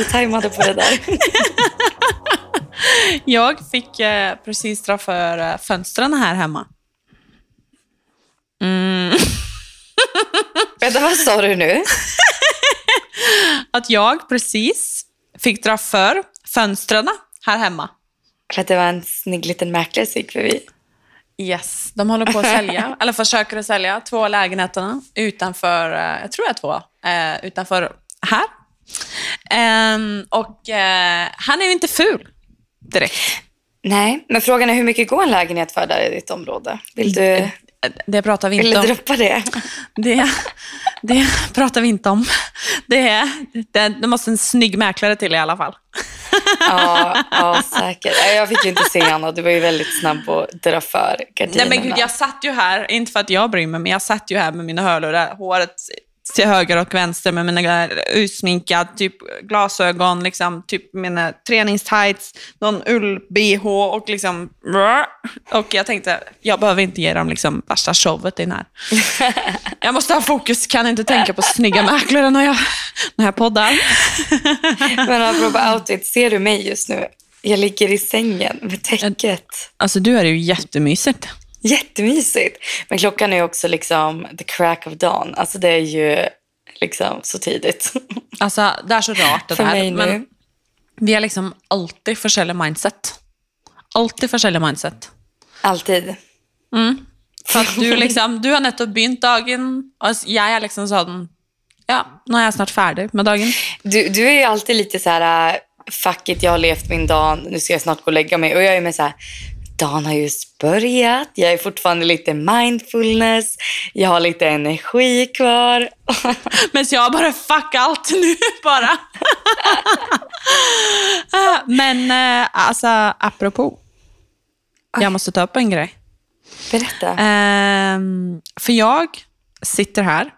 otajmade på det där. Jag fick eh, precis dra för eh, fönstren här hemma. Vänta, vad sa du nu? Att jag precis fick dra för fönstren här hemma. För att det var en snygg liten mäklare som gick förbi. Yes, de håller på att sälja, eller försöker att sälja, två lägenheterna utanför, eh, jag tror jag två, eh, utanför här. Ehm, och eh, han är ju inte ful direkt. Nej, men frågan är hur mycket går en lägenhet för där i ditt område? Vill du, Eh, Det pratar vi vill inte du om. droppa det? Det, det pratar vi inte om. Det, är, det, det måste en snygg mäklare till i alla fall. Ja, ja, säkert. Nej, Jag fick ju inte se Anna, du var ju väldigt snabb att dra för Nej gardinerna. men gud, jag satt ju här, inte för att jag bryr mig, men jag satt ju här med mina hörlurar, håret till höger och vänster med mina utsminkad, typ glasögon, liksom, typ mina träningstights, någon ull-bh och liksom... Och jag tänkte, jag behöver inte ge dem liksom värsta showet i den här. Jag måste ha fokus, kan inte tänka på snygga mäklare när jag, när jag poddar. Men apropå outfit, ser du mig just nu? Jag ligger i sängen med täcket. Alltså du är ju jättemysigt. Jättemysigt. Men klockan är också liksom the crack of dawn. Alltså det är ju liksom så tidigt. Alltså det är så rart det För där. nu. Men vi har liksom alltid forskjellig mindset. Alltid forskjellig mindset. Alltid. For at du liksom, du har nettopp begynt dagen, og jeg er liksom sånn Ja, nå er jeg snart ferdig med dagen. Du, du är ju alltid lite så här, äh, fuck it, jag har levt min dag, nu ska jag snart gå och lägga mig. Och jag är med så här, dagen har just börjat, jag är fortfarande lite mindfulness, jag har lite energi kvar. Mens jeg bare fuck alt nå, bare. Men eh, altså, apropos. Jag måste ta upp en grej. Berätta. Ehm, för jag sitter här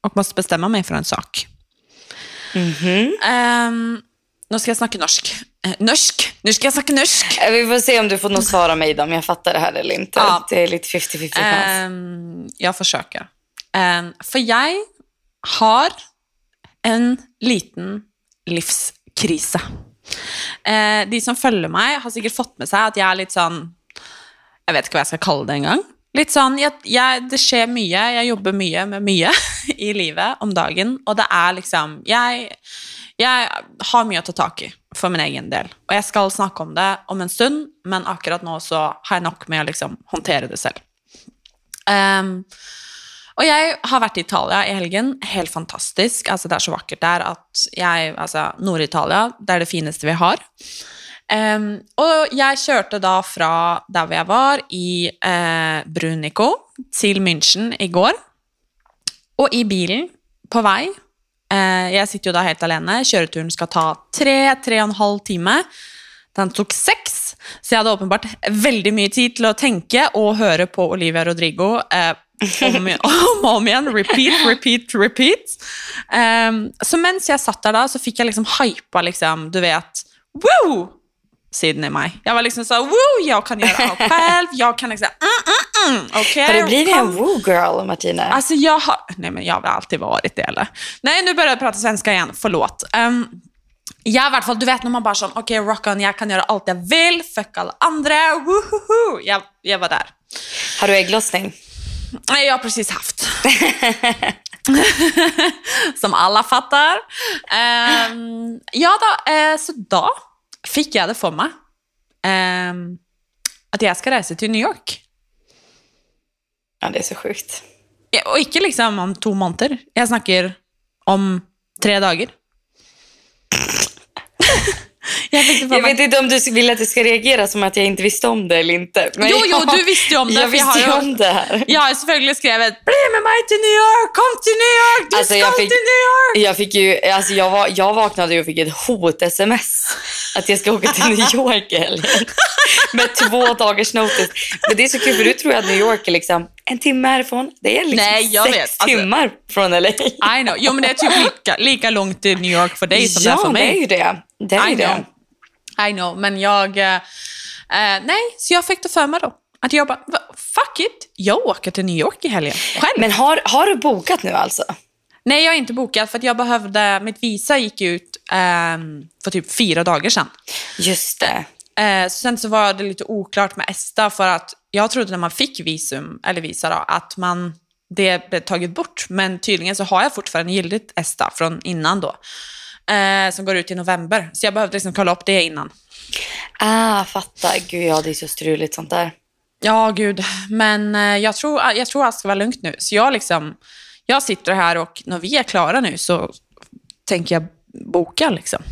och måste bestämma mig för en sak. Ehm, nu ska jag snacka norsk. Eh, norsk? Nu ska jag snacka norsk. Eh, Vi får se om du får något svar av mig då, om jag fattar det här eller inte. Ja. Det är lite 50-50 chans. Ehm, jag försöker. Ehm, för jag har en liten livskrise. Eh, de som følger meg, har sikkert fått med seg at jeg er litt sånn Jeg vet ikke hva jeg skal kalle det engang. Litt sånn, jeg, jeg, Det skjer mye, jeg jobber mye med mye i livet om dagen, og det er liksom Jeg, jeg har mye å ta tak i for min egen del. Og jeg skal snakke om det om en stund, men akkurat nå så har jeg nok med å liksom håndtere det selv. Um, ehm, og jeg har vært i Italia i helgen. Helt fantastisk. Altså, det er så vakkert der at jeg Altså, Nord-Italia, det er det fineste vi har. Ehm, um, og jeg kjørte da fra der hvor jeg var, i eh, Brunico, til München i går. Og i bilen, på vei Jeg sitter jo da helt alene. Kjøreturen skal ta tre, tre og en halv time. Den tok seks, så jeg hadde åpenbart veldig mye tid til å tenke og høre på Olivia Rodrigo eh, om, om og om igjen. Repeat, repeat, repeat. Ehm, så mens jeg satt der da, så fikk jeg liksom hypa, liksom, du vet Woo! I mig. Jag var liksom så woo, jag kan göra allt själv, jag kan liksom, mm, mm, mm, okej. har du blivit en woo girl, Martina? Alltså jag har... Nej men jag har väl alltid varit det eller? Nej nu börjar jag prata svenska igen, förlåt. Um, jag i hvert fall, du vet när man bara sån, okej rock on, jag kan göra allt jag vill, fuck alla andra, woohoo. Jag, jag var där. Har du ägglossning? Nej, jag har precis haft. Som alla fattar. Ehm, ja då, eh, så då fick jag det för mig ehm, att jag ska resa till New York. Ja, det är så sjukt. Ja, Och inte liksom om två månader. Jag snackar om tre dagar. Jag det Jag mig. vet inte om du vill att jag ska reagera som att jag inte visste om det eller inte. Men Jo, jo, du visste ju om det, Jag för jag har visste om det här. Jag har selvfølgelig skrevet “Bli med mig till New York! Kom till New York! Du Alltså, ska fick- till New York!” Jag, fick ju, alltså jag, var, jag vaknade och fick ett hot-sms att jag ska åka till New York i. Med två dagars notice. Men det är så kul för du tror att New York är liksom en timme härifrån. Det är liksom Nej, jag sex vet. Alltså- timmar från LA. I know. Jo, men det är typ lika, lika långt till New York för dig som det är ja, för det är mig. ju det. Det är ju det. I know, men jag... eh, eh, nej, så jag fick det för mig då. Att jag bara, "Va, fuck it, jag åker till New York i helgen. Själv. Men har, har du bokat nu alltså? Nej, jag har inte bokat för att jag behövde, mitt visa gick ut ehm, för typ fyra dagar sedan. Just det. Eh, sen så var det lite oklart med ESTA för att jag trodde när man fick visum, eller visa då, att man, det blev taget bort. Men tydligen så har jag fortfarande giltigt ESTA från innan då. Eh, som går ut i november. Så jag behövde liksom kolla upp det innan. Ah, fattar. Gud, ja, det är så struligt sånt där. Ja, gud. Men eh, jag, tror, jag tror allt ska vara lugnt nu. Så jag, liksom, jag sitter här och när vi är klara nu så tänker jag boka. Liksom.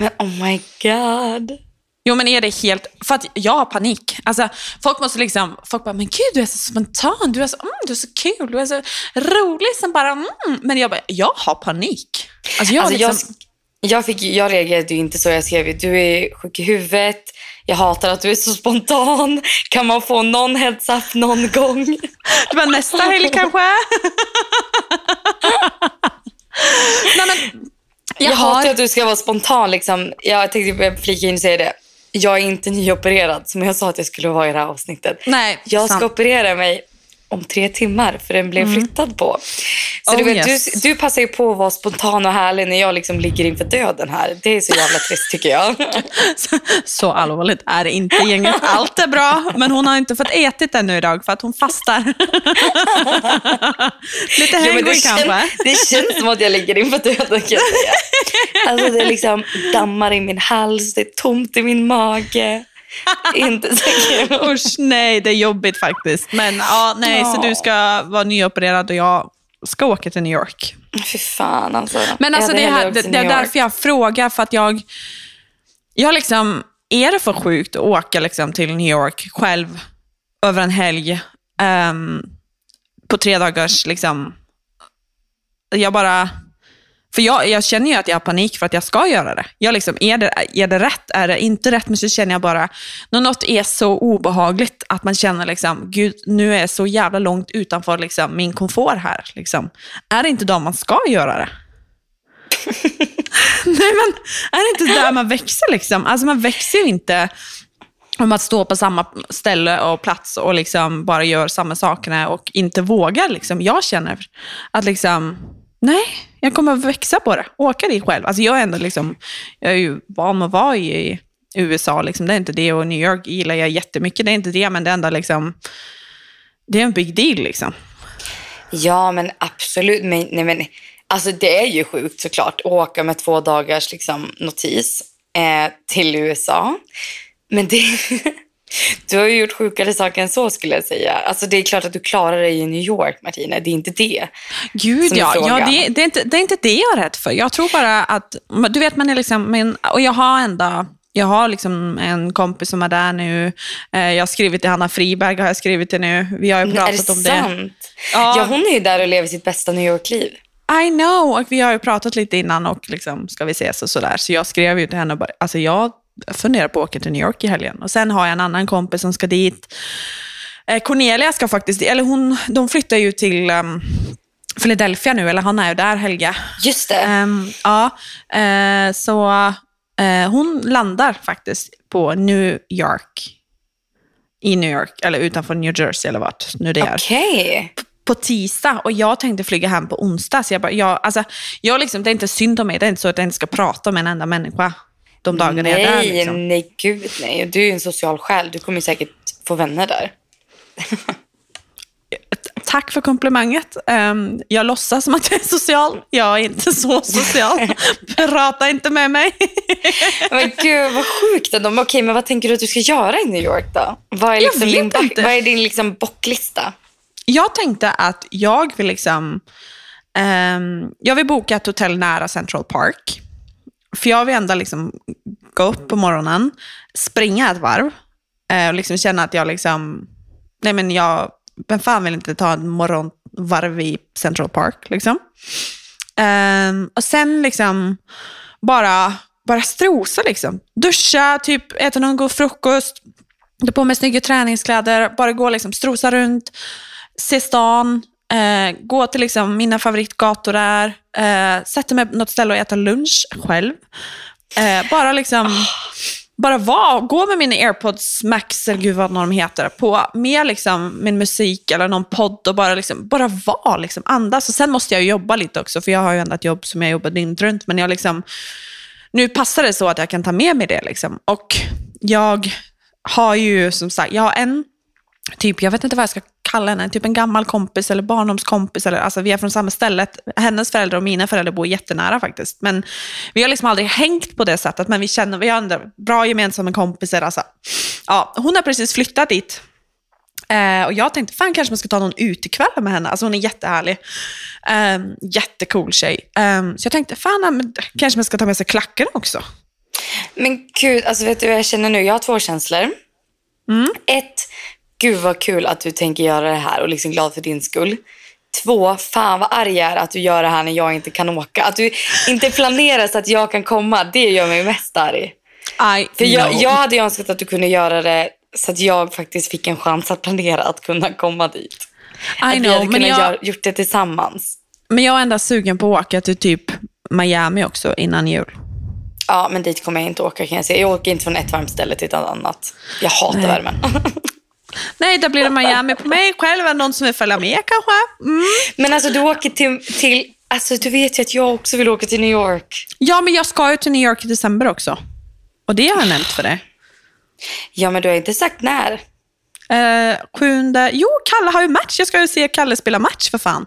Men oh my god. Jo, men är det helt... För att jag har panik. Alltså, folk måste liksom... Folk bara, men gud, du är så spontan, du är så, mm, du är så kul, du är så rolig. Som bara, mm. Men jag bara, jag har panik. Alltså, jag, Alltså, liksom, jag, jag, fick, jag reagerade ju inte så. Jag skrev du är sjuk i huvudet. Jag hatar att du är så spontan. Kan man få någon heads up någon gång? Det var nästa helg kanske. Nej, men, Jag, jag har... hatar att du ska vara spontan. Liksom. Jag tänkte flika in och säga det. Jag är inte nyopererad som jag sa att jag skulle vara i det här avsnittet. Nej, Jag ska sant. Mm. operera mig om tre timmar för den blev flyttad på. Så du, Oh, vet, yes. du, du passar ju på att vara spontan och härlig när jag liksom ligger inför döden här. Det är så jävla trist tycker jag. Så allvarligt är det inte gänget. Allt är bra, men hon har inte fått ätit ännu idag för att hon fastar. Lite det, kanske. känns, det känns som att jag ligger inför döden kan jag säga. Alltså det är liksom dammar i min hals, det är tomt i min mage. Inte så kul. Usch, nej, det är jobbigt faktiskt. Men ja, nej, så du ska vara nyopererad och jag ska åka till New York. Fy fan alltså. Men alltså det, här, det, det är därför jag frågar, för att jag, jag liksom, är det för sjukt att åka liksom till New York själv över en helg ehm, på tre dagars, liksom, jag bara, för jag, jag känner ju att jag har panik för att jag ska göra det. Jag liksom, är, det är det rätt? Är det inte rätt? Men så känner jag bara, när något är så obehagligt att man känner liksom, gud, nu är jag så jävla långt utanför liksom, min komfort här. Liksom. Är det inte då man ska göra det? Nej, men är det inte där man växer? Liksom? Alltså man växer ju inte om att stå på samma ställe och plats och liksom bara gör samma sakerna och inte vågar. Liksom. Jag känner att liksom, nej, jag kommer att växa på det. Åka dit själv. Alltså jag är ändå liksom, jag är ju van att vara i USA. Liksom. Det är inte det och New York gillar jag jättemycket. Det är inte det, men det är ändå liksom, det är en big deal liksom. Ja, men absolut. Men, nej, men, alltså, det är ju sjukt såklart att åka med två dagars liksom, notis eh, till USA. Men det, du har ju gjort sjukare saker än så skulle jag säga. Alltså, det är klart att du klarar dig i New York, Martina. Det är inte det. Gud är ja, ja det, det, är inte, det är inte det jag är rädd för. Jag tror bara att, du vet man är liksom, men, och jag har ändå, jag har liksom en kompis som är där nu. Eh, jag har skrivit till Hanna Friberg, har jag skrivit till nu. Vi har ju är det pratat om det. sant? Ja. Ja, hon är ju där och lever sitt bästa New York-liv. I know, och vi har ju pratat lite innan och liksom, ska vi ses och sådär. Så jag skrev ju till henne och bara, alltså jag funderar på att åka till New York i helgen. Och sen har jag en annan kompis som ska dit. Eh, Cornelia ska faktiskt, eller hon, de flyttar ju till um, Philadelphia nu, eller han är ju där, Helga. Just det. Ehm, ja, eh, så eh, hon landar faktiskt på New York. I New York, eller utanför New Jersey eller vart nu det är. Okej. På tisdag och jag tänkte flyga hem på onsdag. Så jag bara, jag, alltså, jag liksom, det är inte synd om mig, det är inte så att jag inte ska prata med en enda människa de dagarna jag är där. Nej, Liksom. nej, gud nej. Du är ju en social själ. Du kommer säkert få vänner där. Tack för komplimanget. Ehm, jag låtsas som att jag är social. Jag är inte så social. Prata inte med mig. Men gud vad sjukt ändå. Okej, men vad tänker du att du ska göra i New York då? Vad är, liksom din, inte. vad är din liksom bocklista? Jag tänkte att jag vill liksom... ehm, jag vill boka ett hotell nära Central Park. För jag vill ändå liksom gå upp på morgonen, springa ett varv eh, och liksom känna att jag liksom... Nej men jag... Vem fan vill inte ta en morgonvarv i Central Park liksom? Um, och sen liksom bara, bara strosa liksom. Duscha, typ äta någon god frukost, ta på mig snygga träningskläder, bara gå liksom, strosa runt, se stan, eh, gå till liksom mina favoritgator där, eh, sätta mig på något ställe och äta lunch själv. Eh, bara liksom, bara vara, gå med mina airpods max, eller gud vad de heter, på, med liksom min musik eller någon podd och bara, liksom, bara vara, liksom, andas. Och sen måste jag jobba lite också, för jag har ju ändå ett jobb som jag jobbar dygnet runt, men jag liksom, nu passar det så att jag kan ta med mig det. Liksom. Och jag har ju som sagt, jag har en, typ, jag vet inte vad jag ska kalla henne, typ en gammal kompis eller barndomskompis. Eller, alltså, vi är från samma ställe. Hennes föräldrar och mina föräldrar bor jättenära faktiskt. Men vi har liksom aldrig hängt på det sättet, men vi känner, vi har andra bra gemensamma kompisar. Alltså. Ja, hon har precis flyttat dit. Eh, och jag tänkte, fan kanske man ska ta någon utekväll med henne. Alltså hon är jättehärlig. Eh, jättecool tjej. Eh, så jag tänkte, fan men, kanske man ska ta med sig klackarna också. Men gud, alltså vet du vad jag känner nu? Jag har två känslor. Mm. Ett, gud vad kul att du tänker göra det här och liksom glad för din skull. Två, fan vad arg jag är att du gör det här när jag inte kan åka. Att du inte planerar så att jag kan komma, det gör mig mest arg. I För jag, know. jag hade önskat att du kunde göra det så att jag faktiskt fick en chans att planera att kunna komma dit. att I vi know, hade men kunnat jag, gör, gjort det tillsammans. men jag är ändå sugen på att åka till typ Miami också innan jul. Ja, men dit kommer jag inte åka kan jag säga. Jag åker inte från ett varmt ställe till ett annat. Jag hatar Nej. värmen. Nej, då blir det Miami på mig själv. Någon som vill följa med kanske? Mm. men alltså du åker till, till... Alltså du vet ju att jag också vill åka till New York. Ja, men jag ska ju till New York i december också. Och det har jag nämnt för dig. Ja, men du har inte sagt när. Eh, sjunde... Jo, Kalle har ju match. Jag ska ju se Kalle spela match för fan.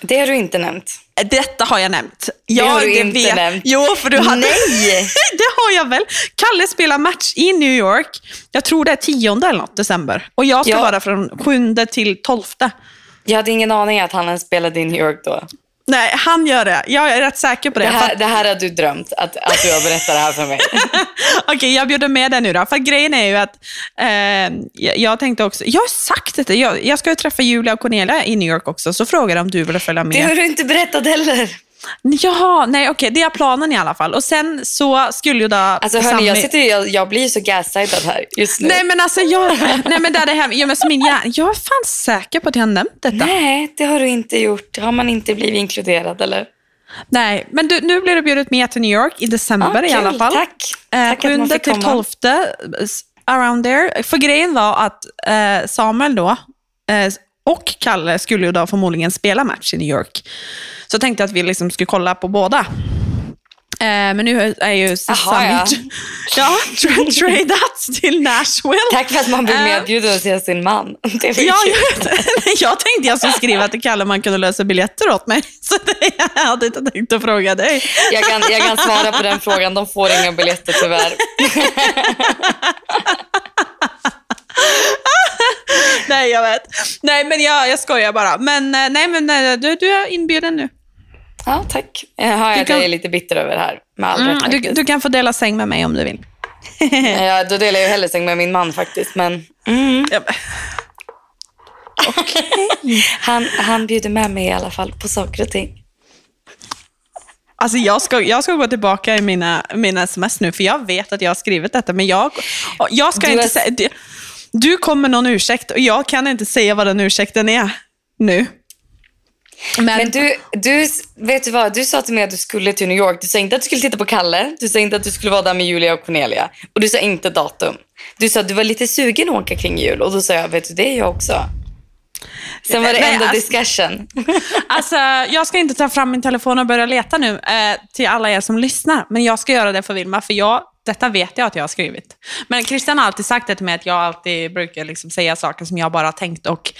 Det har du inte nämnt. Detta har jag nämnt. Det har du inte nämnt. Jo, för du hade... Nej! det har jag väl. Kalle spelar match i New York. Jag tror det är tionde eller något december. Och jag ska Ja. vara från sjunde till tolfte. Jag hade ingen aning att han spelade i New York då. Nej, han gör det. Jag är rätt säker på det. Det här, det här har du drömt, att, att du har berättat det här för mig. Okej, jag bjuder med dig nu då. För grejen är ju att eh, jag, tänkte också, jag har sagt det, jag, jag ska ju träffa Julia och Cornelia i New York också, så frågar de om du vill följa Det med. har du inte berättat heller. Jaha, nej okej, det är planen i alla fall. Och sen så skulle ju då... Alltså hörni, jag, Sammy- sitter, ju- jag, jag blir ju så gaslightad här just nu. Nej men alltså, jag, nej, men det är det här, ja, men som min hjärna, jag är fan säker på att jag har nämnt detta. Nej, Nej, det har du inte gjort. Har man inte blivit inkluderad eller? men du, nu blir du bjudit med till New York i december Ja, i alla fall. Tack. Eh, Tack att man fick till komma. tolfte, s- around there. För grejen var att eh, Samuel då, eh, och Kalle skulle ju då förmodligen spela match i New York. Så jag tänkte att vi liksom skulle kolla på båda. Eh, men nu är ju Jaha, ja. Ja, tra- tradat till Nashville. Tack för att man blir Eh. medbjuden att se sin man. Det Ja, jag, jag tänkte jag skulle skriva till Kalle om han kunde lösa biljetter åt mig. Så det, jag hade inte tänkt att fråga dig. jag, kan, jag kan svara på den frågan. De får inga biljetter tyvärr. Nej, jag vet. Nej, men jag, jag skojar bara. Men eh, nej, men eh, du, du är inbjuden nu. Ja, tack. Jag hör att kan- jag är lite bitter över det här. Med all Mm, du, du kan få dela säng med mig om du vill. Ja, då delar jag hellre säng med min man faktiskt. Men mm, Ja, men- han, han bjuder med mig i alla fall på saker och ting. Alltså jag ska, jag ska gå tillbaka i mina, mina sms nu, för jag vet att jag har skrivit detta, men jag, jag ska Du inte är- säga... Du, kom med någon ursäkt och jag kan inte säga vad den ursäkten är nu. Men, Men du, du, vet du vad? Du sa till mig att du skulle till New York. Du sa inte att du skulle titta på Kalle. Du sa inte att du skulle vara där med Julia och Cornelia. Och du sa inte datum. Du sa att du var lite sugen att åka kring jul. Och då sa jag, vet du, det är jag också. Sen var det Nej, enda alltså- discussion. Alltså, jag ska inte ta fram min telefon och börja leta nu eh, till alla er som lyssnar, men jag ska göra det för Vilma, för jag, detta vet jag att jag har skrivit. Men Christian har alltid sagt det till mig, att jag alltid brukar liksom säga saker som jag bara har tänkt och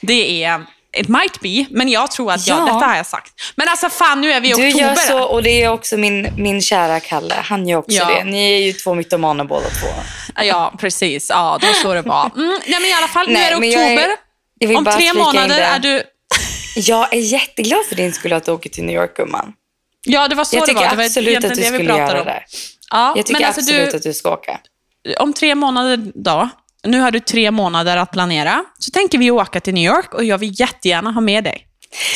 det är It might be, men jag tror att jag, Ja. detta har jag sagt. Men alltså fan, nu är vi i Du oktober. gör så och det är också min, min kära Kalle. Han gör också Ja. det. Ni är ju två mytomaner båda två. Ja, precis. Ja, det var så det var. Mm, nej, men i alla fall, nu Nej, är det jag är- oktober. Jag vill Om tre månader det. är du... Jag är jätteglad för din skull att du åker till New York, gumman. Ja, det var så Jag det tycker var. Det var absolut egentligen att du det vi skulle göra om. det. Ja, Jag tycker men alltså absolut du, att du ska åka. om tre månader då, nu har du tre månader att planera, så tänker vi åka till New York och jag vill jättegärna ha med dig.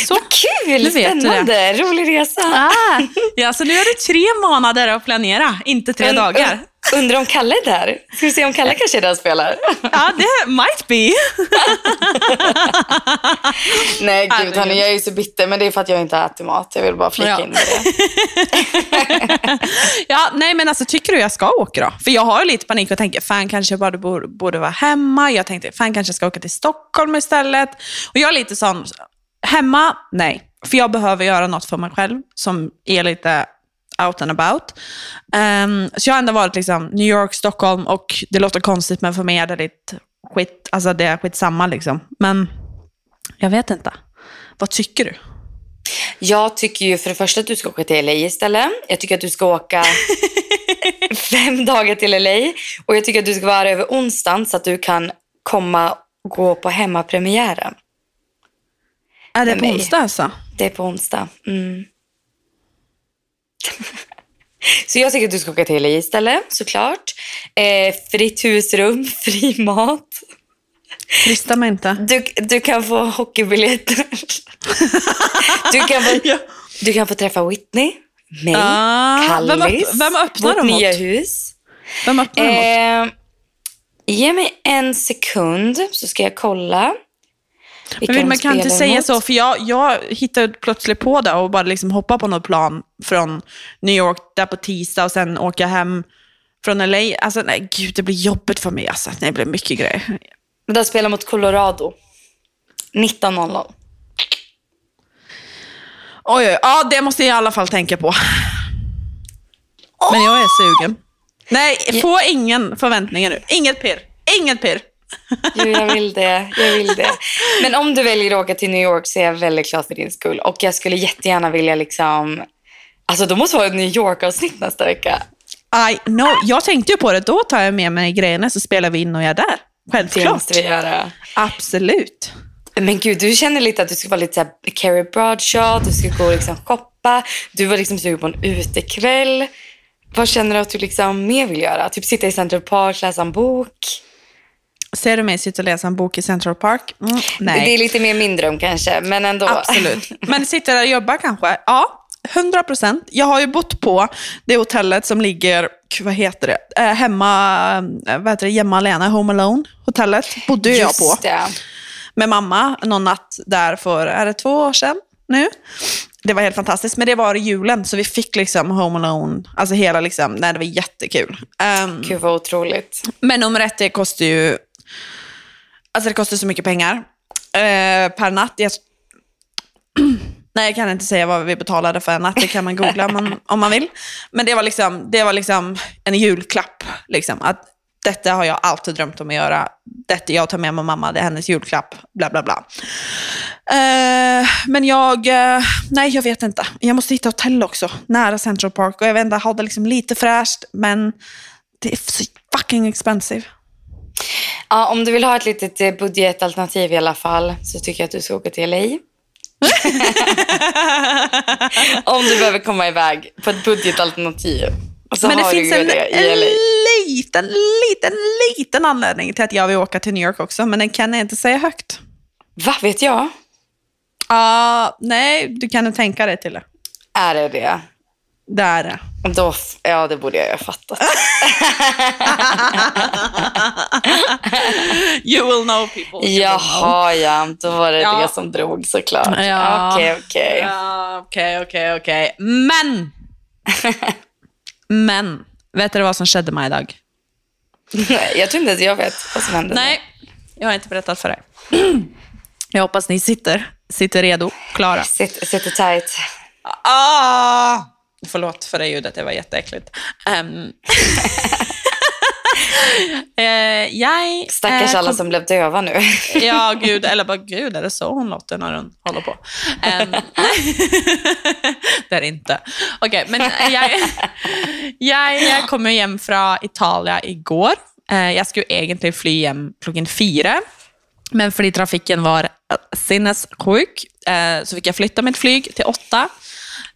Så. Vad kul! Nu vet du Spännande! Rolig resa. Ah, ja, så nu har du tre månader att planera, inte tre Und- dagar. Und- Undrar om Kalle är där? Ska vi se om Kalle kanske är där och spelar? Ja, det might be. Nej, gud hörni, jag är ju så bitter, men det är för att jag inte äter mat. Jag vill bara flika Ja. in med det. Ja, nej men alltså tycker du jag ska åka då? För jag har lite panik och tänker, fan kanske jag bara borde, borde vara hemma. Jag tänkte, fan kanske jag ska åka till Stockholm istället. Och jag är lite sån, hemma, nej. För jag behöver göra något för mig själv som är lite out and about. Ehm, så jag har ändå varit liksom New York, Stockholm och det låter konstigt men för mig är det lite skit, alltså det är skitsamma liksom. Men jag vet inte. Vad tycker du? Jag tycker ju för det första att du ska åka till LA istället. Jag tycker att du ska åka fem dagar till LA. Och jag tycker att du ska vara över onsdagen så att du kan komma och gå på hemmapremiären. Är det på onsdag alltså? Det är på onsdag. Mm. Så jag tycker att du ska åka till LA istället, såklart. Eh, fritt husrum, fri mat. Frista mig inte. Du, du kan få hockeybiljetter. Du kan få, Ja. du kan få träffa Whitney, mig, Ah, vem Kallis, öpp- vem öppnar vårt nya hus. Vem öppnar? Eh, ge mig en sekund så ska jag kolla. Men vill man kan inte säga emot. så, för jag, jag hittade plötsligt på det och bara liksom hoppa på något plan från New York där på tisdag och sen åka hem från LA. Alltså nej, gud, det blir jobbigt för mig. Alltså. Det blir mycket grejer. Men de spelar mot Colorado. 19.00. Oj, oj, ja, det måste jag i alla fall tänka på. Men jag är sugen. Nej, få ingen förväntningar nu. Inget pirr. Inget pirr. Jo, jag vill det. Jag vill det. Men om du väljer att åka till New York så är jag väldigt glad för din skull. Och jag skulle jättegärna vilja liksom... Alltså, då måste vara ett New York-avsnitt nästa vecka. I know. Jag tänkte ju på det. Då tar jag med mig grejerna så spelar vi in och jag är där. Det Självklart. måste vi göra. Absolut. Men gud, du känner lite att du ska vara lite så här Carrie Bradshaw, du ska gå och liksom shoppa, du var liksom sugen på en utekväll. Vad känner du att du liksom mer vill göra? Typ sitta i Central Park, läsa en bok? Ser du mig sitta och läsa en bok i Central Park? Mm, nej. Det är lite mer min dröm kanske, men ändå. Absolut. Men sitter där och jobbar kanske? Ja, 100 procent. Jag har ju bott på det hotellet som ligger, vad heter det, eh, hemma, eh, vad heter det, Gemma Lena, Home Alone, hotellet, bodde jag på. Just det. Med mamma någon natt där för, är det två år sedan nu? Det var helt fantastiskt, men det var i julen, så vi fick liksom Home Alone, alltså hela liksom, nej det var jättekul. Um, Gud vad otroligt. men nummer ett, det kostar ju... Alltså det kostar så mycket pengar eh, per natt. Jag, nej, jag kan inte säga vad vi betalade för en natt. Det kan man googla om man, om man vill. Men det var liksom, det var liksom en julklapp. Liksom, att detta har jag alltid drömt om att göra. Detta jag tar med mig mamma, det är hennes julklapp. Bla, bla, bla. Eh, men jag, eh, nej jag vet inte. Jag måste hitta hotell också, nära Central Park. Och jag vet inte, ha det liksom lite fräscht, men det är så fucking expensive. Ja, om du vill ha ett litet eh, budgetalternativ i alla fall så tycker jag att du ska åka till LA. om du behöver komma iväg på ett budgetalternativ. Så Men det finns en, det en liten, liten, liten anledning till att jag vill åka till New York också, men den kan jag inte säga högt. Va, vet jag? Ah, nej, du kan tänka dig till det. Är det det? Det är det. Då, ja, det borde jag ju ha fattat. You will know people. Jaha, ja. Då var det Ja. det som drog såklart. Ja. Okej, okej. Ja, Okej, okej, okej. Men! Men, vet du vad som skedde mig idag? Jag tror inte ens jag vet vad som hände. Nej, jag har inte berättat för dig. Jag hoppas ni sitter, sitter redo, klara. Sitter, sitter tight. Ah! Förlåt för det ljudet, det var jätteäckligt. Um, eh, jag... Stackars eh, alla som blev döva nu. Ja, gud. Eller bara, gud, är det så hon låter när hon håller på? Ehm, det är det inte. Okej, men jag, jag, jag kom hem från Italien igår. Eh, jag skulle egentligen fly hem klockan fyra. Men för trafiken var sinnessjuk eh, så fick jag flytta mitt flyg till åtta.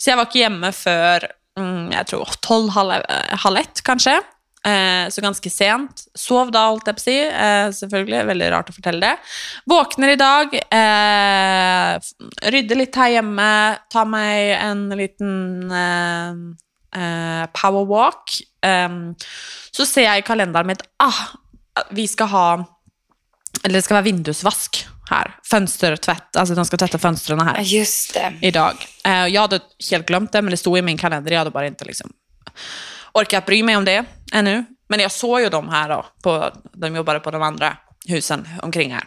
Så jag var inte hemma för, mm, jag tror, tolv, halv, eh, halv ett kanske. Eh, så ganska sent. Sov då, allt jag på å si. Eh, selvfølgelig. väldigt rart att berätta det. Vaknar idag. Eh, f- rydder litt her hjemme. Tar mig en liten eh, eh, powerwalk. Eh, så ser jag i kalendern mitt ah, vi ska ha eller det ska vara vindusvask här. Fönstertvätt, alltså de ska tvätta fönstren här Just det. idag. Eh, jag hade helt glömt det, men det stod i min kalender. Jag hade bara inte liksom orkat bry mig om det ännu. Men jag såg ju dem här då, på, de jobbade på de andra husen omkring här.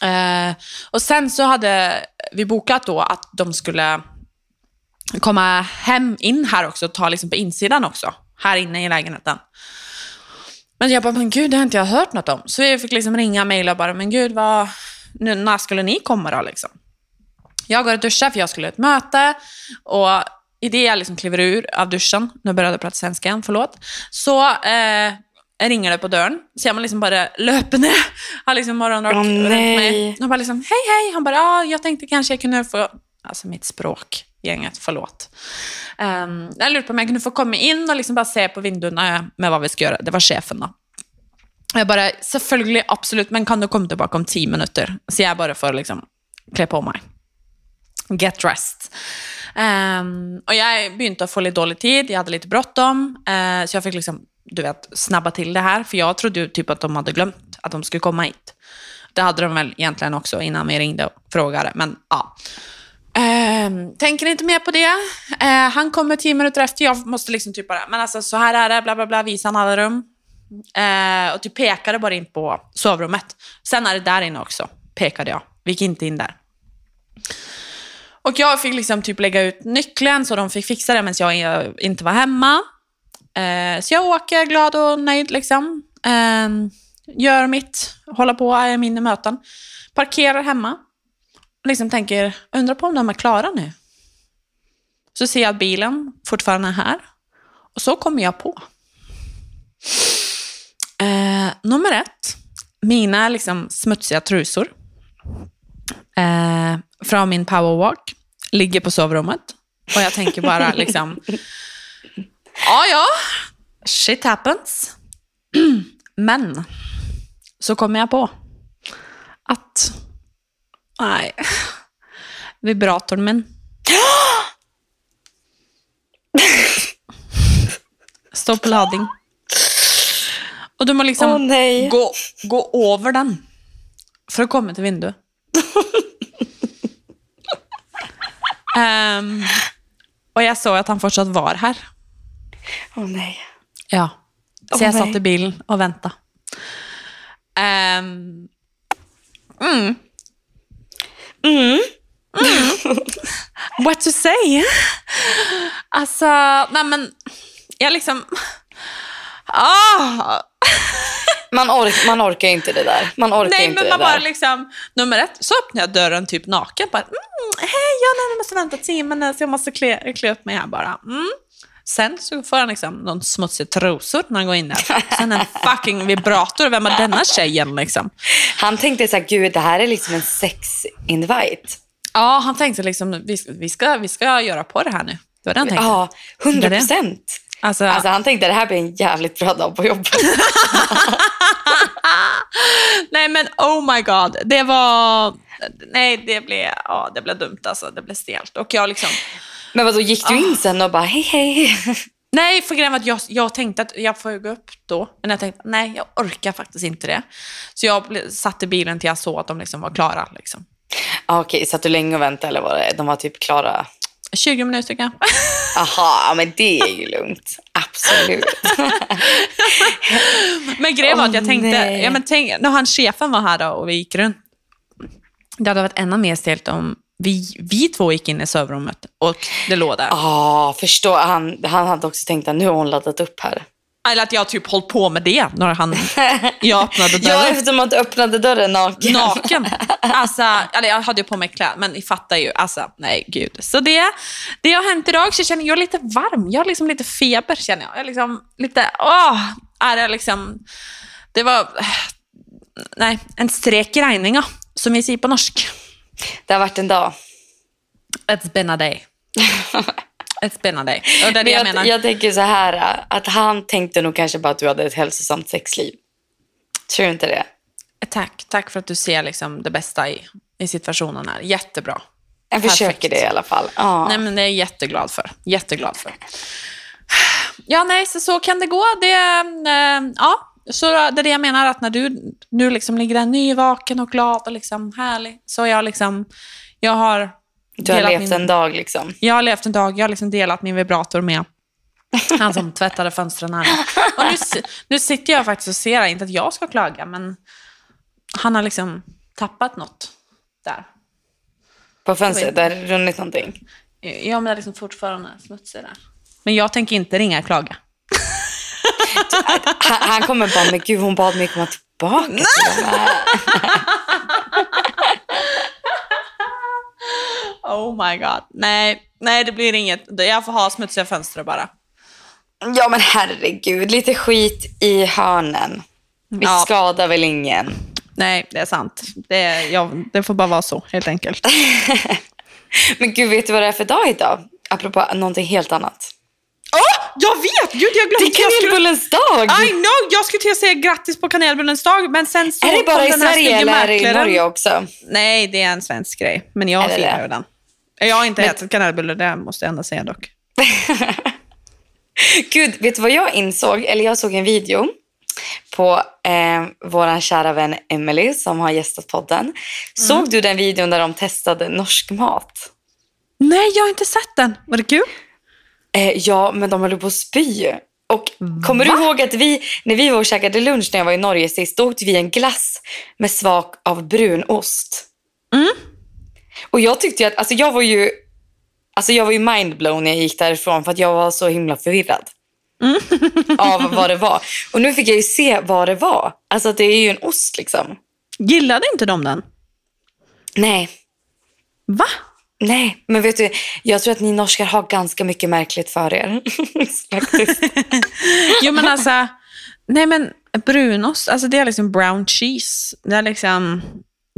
Eh, och sen så hade vi bokat då att de skulle komma hem in här också och ta liksom på insidan också. Här inne i lägenheten. Men jag bara, men gud, det har inte jag hört något om. Så jag fick liksom ringa och mejla och bara, men gud, vad, nu, när skulle ni komma då? Liksom? Jag går och duschar för jag skulle ha ett möte. Och i det jag liksom kliver ur av duschen, nu började jag prata svenska igen, förlåt. Så eh, ringer det på dörren. Så jag liksom bara löper ner. Han liksom morgonrock Åh, runt mig. Och bara liksom, hej hej. Han bara, ja, jag tänkte kanske jag kunde få, alltså mitt språk, gänget, förlåt. Um, jag lurade på om jag kunde få komma in och liksom bara se på vinduerna med vad vi ska göra. Det var chefen då. Och Jag bara, selvfølgelig, absolut, men kan du komma tillbaka om tio minuter? Så jag bara får liksom klä på mig. Get dressed. Ehm, um, och jag begynte få lite dålig tid, jag hade lite bråttom, uh, eh, så jag fick liksom, du vet, snabba till det här, för jag trodde ju typ att de hade glömt att de skulle komma hit. Det hade de väl egentligen också innan vi ringde och frågade, men ja. Ehm, tänker inte mer på det. Eh, han kommer tio minuter efter, jag måste liksom typ bara, men alltså så här är det, bla bla bla, visa alla rum. Eh, och typ pekade bara in på sovrummet. Sen är det där inne också, pekade jag. Vi gick inte in där. Och jag fick liksom typ lägga ut nyckeln så de fick fixa det medan jag inte var hemma. Eh, så jag åker glad och nöjd liksom. Eh, gör mitt, håller på, är i mina möten. Parkerar hemma. Liksom tänker, undrar på om de är klara nu. Så ser jag att bilen fortfarande är här. Och så kommer jag på. Eh, nummer ett, mina liksom smutsiga trusor eh, från min powerwalk ligger på sovrummet. Och jag tänker bara liksom, ja ja, shit happens. Men så kommer jag på att, nej, vibratorn min står på lading. Och du må liksom Åh, nej. gå, gå över den för att komma till vinduet. Ehm, och jag såg att han fortsatt var här. Åh nej. Ja. Så Åh, jag nej. satt i bilen och väntade. Ehm, mm. Mm. What to say? Alltså, nej men, jag liksom... Ah, Man, ork, man orkar inte det där. Man orkar nej, inte men det man där. bara liksom... Nummer ett, så öppnar jag dörren typ naken. Bara, mm, hej, ja, nej, jag måste vänta minuter, så jag måste klä, klä upp mig här bara. Mm. Sen så får han liksom någon smutsig trosor när han går in där. Sen en fucking vibrator. Vem är denna tjejen liksom? Han tänkte så här, gud det här är liksom en sex-invite. Ja, han tänkte liksom, vi, ska, vi ska göra på det här nu. Det var det han tänkte. Ja, hundra procent. Alltså, Alltså han tänkte det här blir en jävligt bra dag på jobbet. nej men oh my god, det var... Nej, det blev, ja, det blev dumt alltså. Det blev stelt. Och jag liksom... Men vad då gick du in sen och bara hej hej? Nej, för grejen var att jag, jag tänkte att jag får gå upp då. Men jag tänkte, nej, jag orkar faktiskt inte det. Så jag ble, satt i bilen till jag såg att de liksom var klara. Liksom. ah, Okej, satt du länge och väntade eller var det? De var typ klara? 20 minuter kanske. Aha, men det är ju lugnt. Absolut. Men grejen var att jag tänkte, nej. ja, men tänk, när han chefen var här då och vi gick runt. Det hade varit ännu mer stelt om vi, vi två gick in i sovrummet och det låg där. Ja, förstår. Han, han hade också tänkt att nu har hon laddat upp här. Eller att jag typ hållit på med det när han, jag öppnade Ja, dörren. eftersom att du öppnade dörren naken. Naken. Alltså, eller jag hade ju på mig kläder, men ni fattar ju. Alltså, nej gud. Så det, det har hänt idag, så jag känner jag är lite varm. Jag har liksom lite feber känner jag. Jag är liksom lite, åh, är det liksom, det var, nej, en strek i räkningen, som vi säger på norsk. Det har varit en dag. It's been a day. Day. Och det är det jag, jag, menar. jag tänker så här, att han tänkte nog kanske bara att du hade ett hälsosamt sexliv. Tror du inte det? Tack, tack för att du ser liksom det bästa i, i situationen här. Jättebra. Jag försöker Perfekt. det i alla fall. Ja. Nej, men det är jag jätteglad för. Jätteglad för. Ja, nej, så, så kan det gå. Det, eh, ja, så det är det jag menar, att när du nu liksom ligger där nyvaken och glad och liksom härlig, så jag liksom, jag har Du har levt min, en dag liksom. Jag har levt en dag, jag har liksom delat min vibrator med han som tvättade fönstren här. Och nu, nu sitter jag faktiskt och ser, inte att jag ska klaga, men han har liksom tappat något där. På fönstret, där runnit någonting. Ja, men det är liksom fortfarande smutsig där. Men jag tänker inte ringa och klaga. Han, han kommer bara, men gud hon bad mig komma tillbaka till de här. Oh my god. Nej, nej det blir inget. Jag får ha smutsiga fönster bara. Ja men herregud, lite skit i hörnen. Vi Ja. skadar väl ingen. Nej, det är sant. Det, är, ja, det får bara vara så, helt enkelt. Men gud, vet du vad det är för dag idag? Apropå någonting helt annat. Åh, jag vet! Gud, jag Det glömde. är Jag skulle- kanelbullens dag! I know! Jag skulle till att säga grattis på kanelbullens dag, men sen så Är det bara i Sverige eller är det i. Norge också? Nej, det är en svensk grej. Men jag Är det firar det? den. Jag har inte Men- ätit kanelbullar, det måste jag ändå säga dock. Gud, vet du vad jag insåg? Eller jag såg en video på eh, vår kära vän Emily som har gästat podden. Såg du den videon där de testade norsk mat? Nej, jag har inte sett den. Var det kul? Eh, ja, men de höll på att spy. Och kommer du ihåg att vi, när vi var och käkade lunch när jag var i Norge sist, då åt vi en glass med smak av brunost. Mm. Och jag tyckte att, alltså jag var ju, alltså jag var ju mindblown när jag gick därifrån för att jag var så himla förvirrad. Mm. av vad det var. Och nu fick jag ju se vad det var. Alltså det är ju en ost liksom. Gillade inte de den? Nej, Va? nej. Men vet du, jag tror att ni norskar har ganska mycket märkligt för er. Jo, men alltså... Nej, men brunost, alltså det är liksom brown cheese. Det är liksom...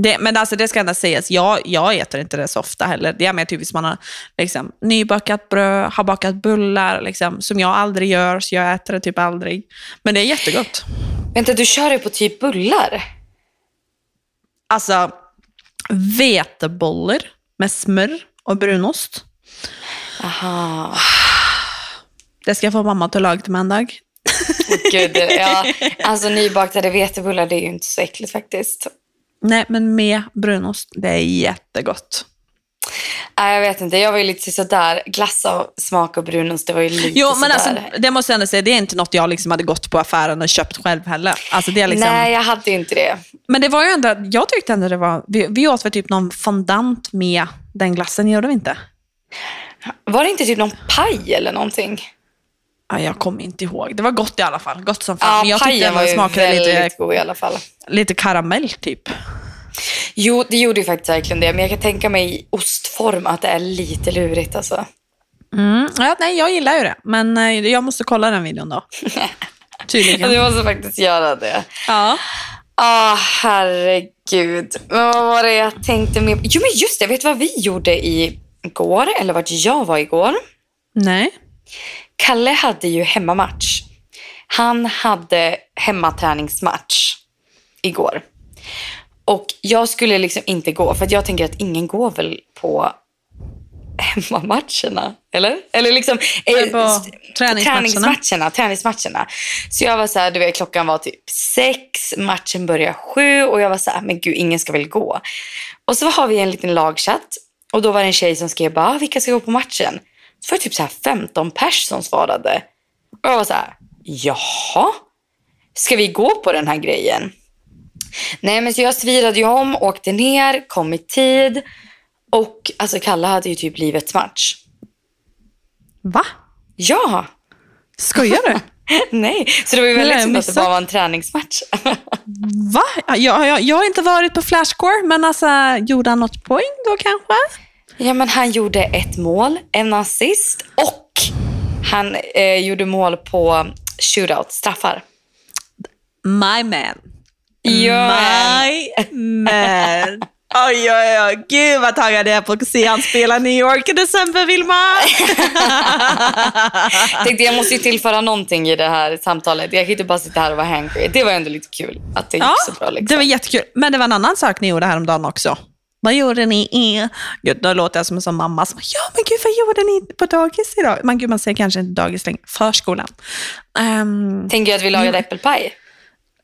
Det, men alltså det ska ändå sägas, jag, jag äter inte det så ofta heller. Det är mer typiskt man har liksom, nybakat bröd, har bakat bullar, liksom, som jag aldrig gör, så jag äter det typ aldrig. Men det är jättegott. Vänta, du kör det på typ bullar? Alltså, vetebollar med smör och brunost. Aha. Det ska jag få mamma att laga till mig en dag. Gud, ja. Alltså nybakade vetebullar, det är ju inte så äckligt faktiskt. Nej, men med brunost, det är jättegott. Nej, jag vet inte. Jag var ju lite sådär. Glass av smak och brunost, det var ju lite Jo, men sådär. alltså, det måste jag ändå säga, det är inte något jag liksom hade gått på affären och köpt själv heller. Alltså, det är liksom... Nej, jag hade inte det. Men det var ju ändå, jag tyckte ändå det var, vi, vi åt väl typ någon fondant med den glassen, gjorde vi inte? Var det inte typ någon paj eller någonting? Ja, jag kommer inte ihåg. Det var gott i alla fall, gott som fan. Ja, men jag tyckte ändå var smakade lite, god i alla fall. lite karamell typ. Jo, det gjorde ju faktiskt verkligen det. Men jag kan tänka mig i ostform att det är lite lurigt alltså. Mm. Ja, nej, jag gillar ju det, men eh, jag måste kolla den videon då. Tydligen. Du måste faktiskt göra det. Ja. Ah, herregud. Men vad var det jag tänkte med? Jo, men just det. Vet du vad vi gjorde igår? Eller vart jag var igår? Nej. Kalle hade ju hemmamatch. Han hade hemmaträningsmatch igår. Och jag skulle liksom inte gå, för jag tänker att ingen går väl på hemmamatcherna, eller? Eller liksom eh, på träningsmatcherna. träningsmatcherna. Träningsmatcherna. Så jag var så här, du vet, klockan var typ sex, matchen började sju och jag var så här, men gud, ingen ska väl gå. Och så har vi en liten lagchatt och då var det en tjej som skrev bara, "Ah, vilka ska gå på matchen? Så var det typ så här 15 pers som svarade. Och jag var så här, jaha? Ska vi gå på den här grejen? Nej, men så jag svirade ju om, åkte ner, kom i tid. Och alltså Kalle hade ju typ livets match. Va? Ja! Skojar du? Nej, så det var ju väldigt synd att det bara var en träningsmatch. Va? Jag, jag, jag har inte varit på flashscore, men alltså, gjorde han något poäng då kanske? Ja, men han gjorde ett mål, en assist och han eh, gjorde mål på shootout, straffar. My man. Ja. My man. Oj, oj, oj. Gud vad taggad jag är på att se han spela New York i december, Vilma. Tänkte jag måste ju tillföra någonting i det här samtalet. Jag kan inte bara sitta här och vara hangry. Det var ändå lite kul att det gick ja, så bra. Liksom. det var jättekul. Men det var en annan sak ni gjorde häromdagen också. Vad gjorde ni? i- Gud, då låter jag som en sån mamma som ja men gud vad gjorde ni på dagis idag? Men gud, man säger kanske inte dagis längre. Förskolan. Um, Tänker jag att vi lagade äppelpaj.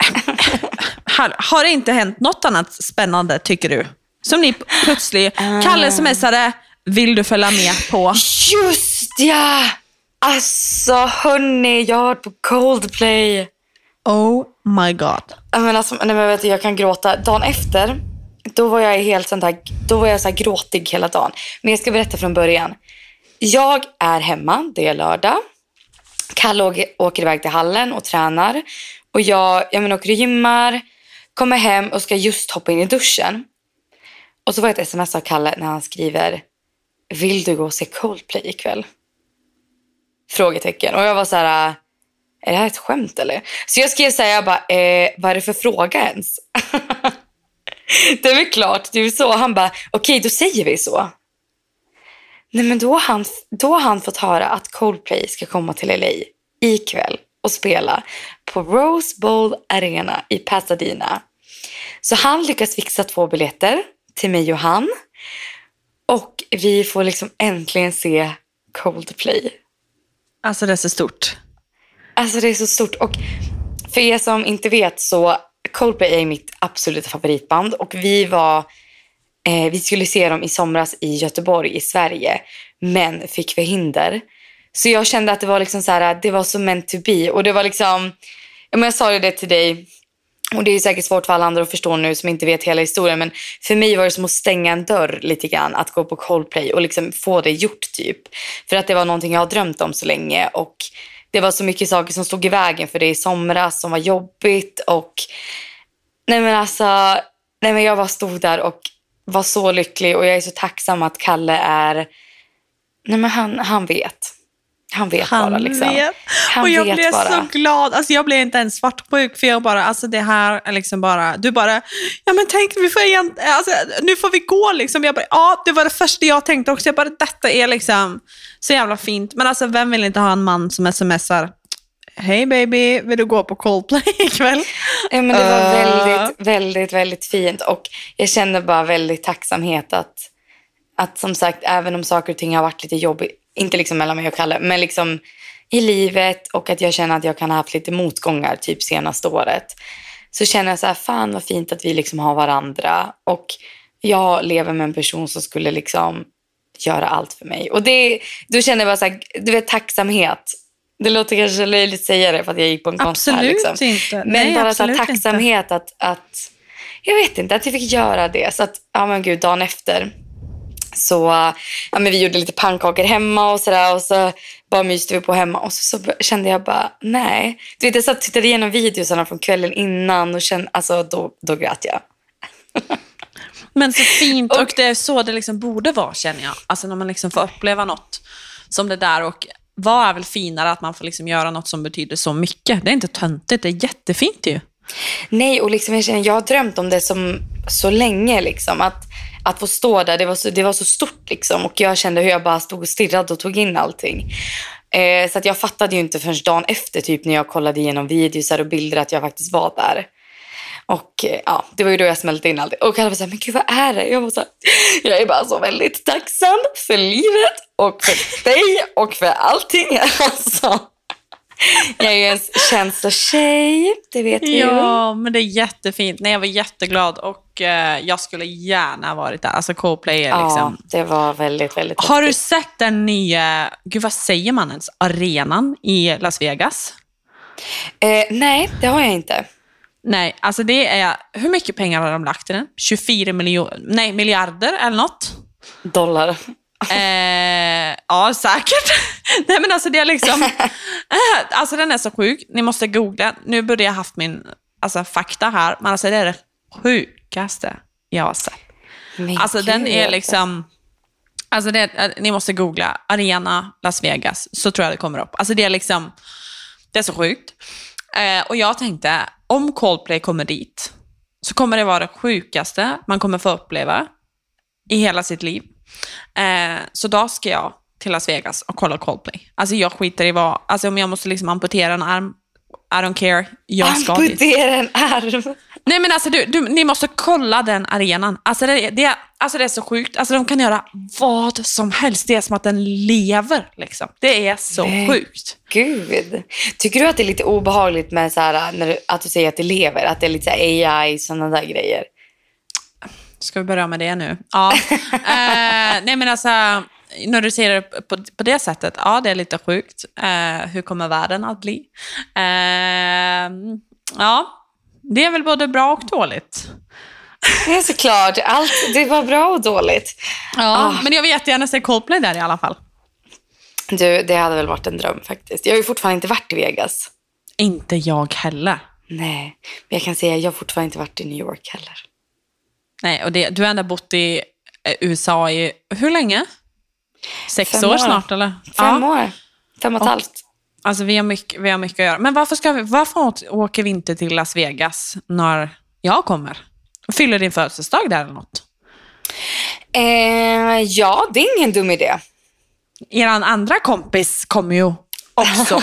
har, har det inte hänt något annat spännande, tycker du? Som ni plötsligt, Kalle smsade, vill du följa med på? Just ja! Alltså hörni, jag har på Coldplay. Oh my god. Menar, alltså, nej, men vet du, jag kan gråta. Dagen efter, då var jag helt sånt här, då var jag så här gråtig hela dagen. Men jag ska berätta från början. jag är hemma, det är lördag. Kalle åker, åker iväg till hallen och tränar. Och jag, jag men, åker och gymmar, kommer hem och ska just hoppa in i duschen. Och så var det ett sms av Kalle när han skriver Vill du gå och se Coldplay ikväll? Frågetecken. Och jag var så här, är det här ett skämt eller? Så jag skrev så här, jag bara, eh, vad är det för fråga ens? det är väl klart, det är så. Han bara, okej okay, då säger vi så. Nej men då har, han, då har han fått höra att Coldplay ska komma till LA ikväll och spela på Rose Bowl Arena i Pasadena. Så han lyckas fixa två biljetter till mig och han. Och vi får liksom äntligen se Coldplay. Alltså det är så stort. Alltså det är så stort. Och för er som inte vet så Coldplay är mitt absoluta favoritband och vi var eh, vi skulle se dem i somras i Göteborg i Sverige men fick förhinder. Så jag kände att det var liksom så här, det var så meant to be och det var liksom jag sa ju det till dig och det är säkert svårt för alla andra att förstå nu som inte vet hela historien. Men för mig var det som att stänga en dörr lite grann. Att gå på Coldplay och liksom få det gjort typ. För att det var någonting jag har drömt om så länge. Och det var så mycket saker som stod i vägen för det i somras som var jobbigt. Och nej men alltså, nej men jag bara stod där och var så lycklig. Och jag är så tacksam att Kalle är, nej men han, han vet. Han vet han bara. Liksom. Vet. Han och jag blev bara. så glad. Alltså, jag blev inte ens svartsjuk för jag bara, alltså det här är liksom bara, du bara, ja men tänk, vi får igen, alltså, nu får vi gå liksom. Jag bara, ja det var det första jag tänkte också. Jag bara, detta är liksom så jävla fint. Men alltså vem vill inte ha en man som smsar, Hej baby, vill du gå på Coldplay ikväll? Ja, men det var uh. väldigt, väldigt, väldigt fint och jag känner bara väldigt tacksamhet att, att som sagt, även om saker och ting har varit lite jobbigt, inte liksom mellan mig och Kalle, men liksom i livet och att jag känner att jag kan ha haft lite motgångar typ senaste året. Så känner jag så här, fan vad fint att vi liksom har varandra och jag lever med en person som skulle liksom göra allt för mig. Och det, då känner jag bara så här, du vet tacksamhet. Det låter kanske löjligt att säga det för att jag gick på en konsert. Liksom. inte. Men Nej, bara så här, tacksamhet att, att, jag vet inte, att jag fick göra det. Så att, ja men gud, dagen efter så ja, men vi gjorde lite pannkakor hemma och sådär och så bara myste vi på hemma och så, så kände jag bara nej. Du vet, jag satt och tittade igenom videosarna från kvällen innan och kände, alltså då, då grät jag. Men så fint och, och det är så det liksom borde vara känner jag. Alltså när man liksom får uppleva något som det där och vad är väl finare att man får liksom göra något som betyder så mycket? Det är inte töntigt, det är jättefint ju. Nej, och liksom jag, känner, jag har drömt om det som, så länge. Liksom, att att få stå där, det var så, det var så stort liksom. Och jag kände hur jag bara stod och stirrade och tog in allting. Eh, så att jag fattade ju inte förrän dagen efter typ när jag kollade igenom videor och bilder att jag faktiskt var där. Och eh, ja, det var ju då jag smälte in allting. Och han var så här, men gud vad är det? Jag var så här, jag är bara så väldigt tacksam för livet och för dig och för allting. Alltså. Jag är ju en känslotjej, det vet vi ju. Ja, men det är jättefint. Nej, jag var jätteglad och eh, jag skulle gärna varit där. Alltså Coldplay är liksom... Ja, det var väldigt, väldigt Har du sett den nya, gud vad säger man ens, arenan i Las Vegas? Eh, nej, det har jag inte. Nej, alltså det är, hur mycket pengar har de lagt i den? 24 miljoner, nej miljarder eller något? Dollar. Eh, ja, säkert. Nej men alltså det är liksom, alltså den är så sjuk. Ni måste googla. Nu borde jag haft min alltså, fakta här, men alltså det är det sjukaste jag har sett. Men alltså Gud. den är liksom, alltså det, eh, ni måste googla Arena Las Vegas, så tror jag det kommer upp. Alltså det är liksom, det är så sjukt. Eh, och jag tänkte, om Coldplay kommer dit, så kommer det vara det sjukaste man kommer få uppleva i hela sitt liv. Eh, så då ska jag till Las Vegas och kolla Coldplay. Alltså jag skiter i vad, alltså om jag måste liksom amputera en arm, I don't care, jag ska Amputera en arm? Nej men alltså du, du, ni måste kolla den arenan. Alltså det, det, alltså det är så sjukt. Alltså de kan göra vad som helst. Det är som att den lever. Liksom. Det är så Nej, sjukt. Gud. Tycker du att det är lite obehagligt med så här, när du, att du säger att det lever? Att det är lite så AI, sådana där grejer? Ska vi börja med det nu? Ja. eh, nej men alltså, när du ser det på, på det sättet, ja det är lite sjukt. Eh, hur kommer världen att bli? Eh, ja, det är väl både bra och dåligt. Det är såklart. Allt, det var bra och dåligt. Ja, ah. men jag vill jättegärna se Coldplay där i alla fall. Du, det hade väl varit en dröm faktiskt. Jag har ju fortfarande inte varit i Vegas. Inte jag heller. Nej, men jag kan säga att jag har fortfarande inte varit i New York heller. Nej, och det, du har ändå bott i eh, USA i hur länge? Sex Fem år, år. snart eller? Fem år. Fem och ett halvt. Alltså vi har, mycket, vi har mycket att göra. Men varför, ska vi, varför åker vi inte till Las Vegas när jag kommer? Fyller din födelsedag där eller något? Eh, ja, det är ingen dum idé. Er andra kompis kommer ju också.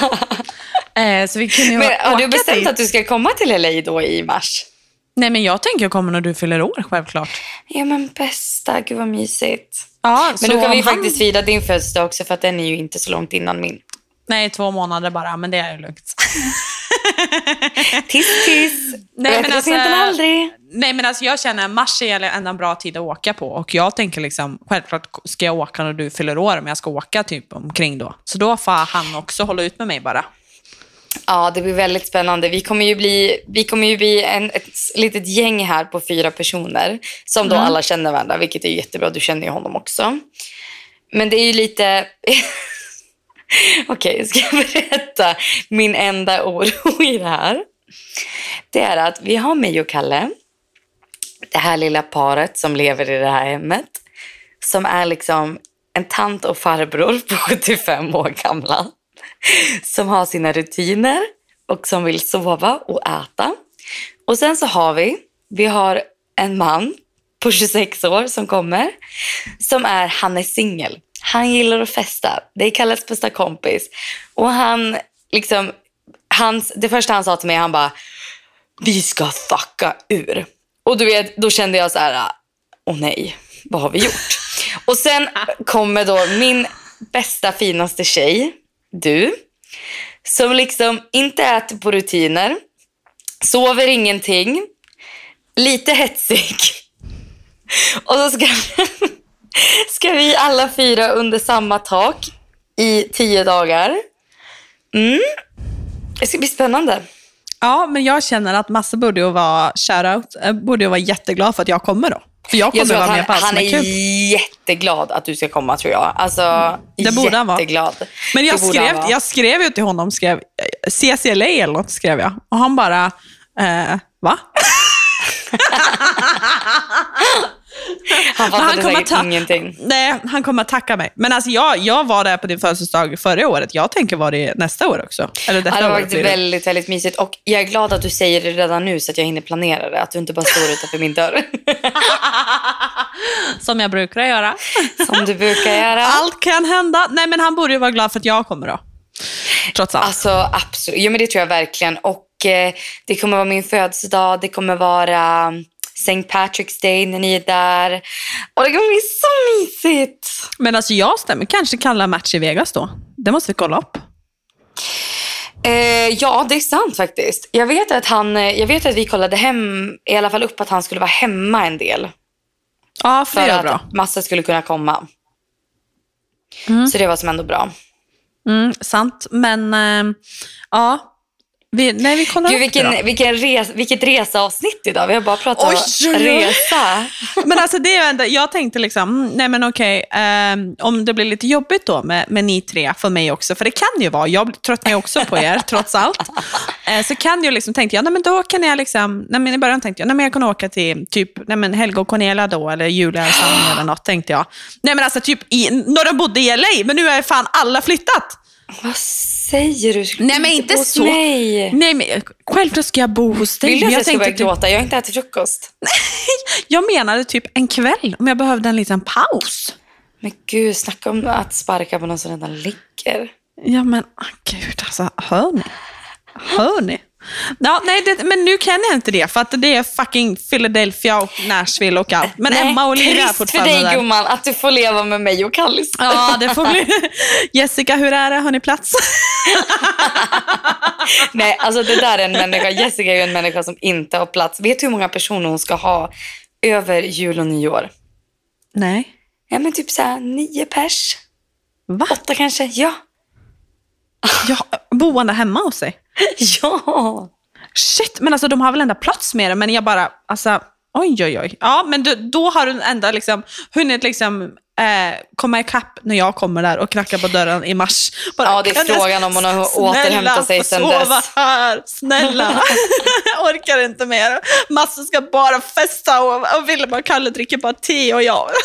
eh, så vi kunde ju Men har du bestämt dit. att du ska komma till LA då i mars? Nej, men jag tänker komma när du fyller år, självklart. Ja men bästa, gud vad mysigt. Ja, Men då kan vi han- faktiskt fira din födelsedag också för att den är ju inte så långt innan min. Nej, två månader bara, men det är ju lugnt. Tiss tiss. Nej, men alltså- aldrig. Nej, men alltså jag känner mars är ändå en bra tid att åka på. Och jag tänker liksom, självklart ska jag åka när du fyller år, men jag ska åka typ omkring då. Så då får han också hålla ut med mig bara. Ja, det blir väldigt spännande. Vi kommer ju bli, vi kommer ju bli en, ett litet gäng här på fyra personer som då alla känner varandra, vilket är jättebra. Du känner ju honom också. Men det är ju lite... Okej, ska jag berätta min enda oro i det här? Det är att vi har mig och Kalle, det här lilla paret som lever i det här hemmet, som är liksom en tant och farbror på 75 år gamla som har sina rutiner och som vill sova och äta. Och sen så har vi, vi har en man på 26 år som kommer, som är, han är singel. Han gillar att festa. Det är Kalles bästa kompis. Och han, liksom, hans, det första han sa till mig, han bara, vi ska fucka ur. Och du vet, då kände jag så här, åh nej, vad har vi gjort? Och sen kommer då min bästa, finaste tjej, du, som liksom inte äter på rutiner, sover ingenting, lite hetsig. Och så ska, ska vi alla fyra under samma tak i tio dagar. Mm. Det ska bli spännande. Ja, men jag känner att Massa borde ju vara, shoutout, eh, borde ju vara jätteglad för att jag kommer då. För jag Jag kommer att vara han, med på allt han är kul. jätteglad att du ska komma tror jag. Alltså, Det borde han vara. Men jag skrev, jag skrev ju till honom, skrev CCLA eller något skrev jag. Och han bara, eh, va? Han fattade kommer säkert ta- ingenting. Nej, han kommer att tacka mig. Men alltså jag, jag var där på din födelsedag förra året. Jag tänker vara det nästa år också. Eller Ja, detta det var faktiskt det. väldigt, väldigt mysigt. Och jag är glad att du säger det redan nu så att jag hinner planera det. Att du inte bara står utanför min dörr. Som jag brukar göra. Som du brukar göra. Allt kan hända. Nej, men han borde ju vara glad för att jag kommer då. Trots allt. Alltså absolut. Jo men det tror jag verkligen. Och eh, det kommer vara min födelsedag. Det kommer vara St. Patrick's Day när ni är där. Och det kommer bli så mysigt. Men alltså jag stämmer. Kanske kalla match i Vegas då. Det måste vi kolla upp. Eh, ja, det är sant faktiskt. Jag vet, att han, eh, jag vet att vi kollade hem, i alla fall upp att han skulle vara hemma en del. Ja, för För att bra. massa skulle kunna komma. Så det var som ändå bra. Mm, sant. Men eh, ja, vi, nej, vi kollar Gud, upp det vilken, vilken res, vilket reseavsnitt idag. Vi har bara pratat Oj, om oj, oj. resa. Men alltså det är ändå, jag tänkte liksom, mm, nej men okej, ehm, om det blir lite jobbigt då med, med ni tre, för mig också, för det kan ju vara, jag tröttnar ju också på er trots allt, eh, så kan jag liksom, tänkte jag, nej men då kan jag liksom, nej men i början tänkte jag, nej men jag kan åka till typ, nej men Helga och Cornelia då, eller Julia och Sanna eller något, tänkte jag. Nej men alltså typ, i, när de bodde i LA, men nu är fan alla flyttat. Vad säger du? Ska Nej, men inte så. Mig? Nej men självklart ska jag bo hos dig. Vill du att jag ska börja typ- gråta? Jag har inte ätit frukost. jag menade typ en kväll, om jag behövde en liten paus. Men gud, snacka om att sparka på någon som redan ligger. Ja men ah, gud alltså, hör ni? Hör ni? Ja, nej, det, men nu kan jag inte det för att det är fucking Philadelphia och Nashville och allt. Men Nej, Emma och Olivia är trist för fortfarande dig gumman att du får leva med mig och Kallis. Ja, det får bli. Jessica, hur är det? Har ni plats? Nej, alltså det där är en människa. Jessica är en människa som inte har plats. Vet du hur många personer hon ska ha över jul och nyår? Nej. Ja, men typ så här nio pers. Va? Åtta kanske. Ja. Ja, boende hemma hos sig? Ja. Shit, men alltså de har väl ändå plats med det, men jag bara, alltså, oj oj oj. Ja, men du, då har du ändå liksom hunnit liksom eh, komma ikapp när jag kommer där och knackar på dörren i mars. Bara, Ja, det är "Kan jag frågan om hon har återhämtat sig sen sova dess." här, snälla. jag orkar inte mer. Massa ska bara festa och, och Willem och Kalle dricker bara te och jag.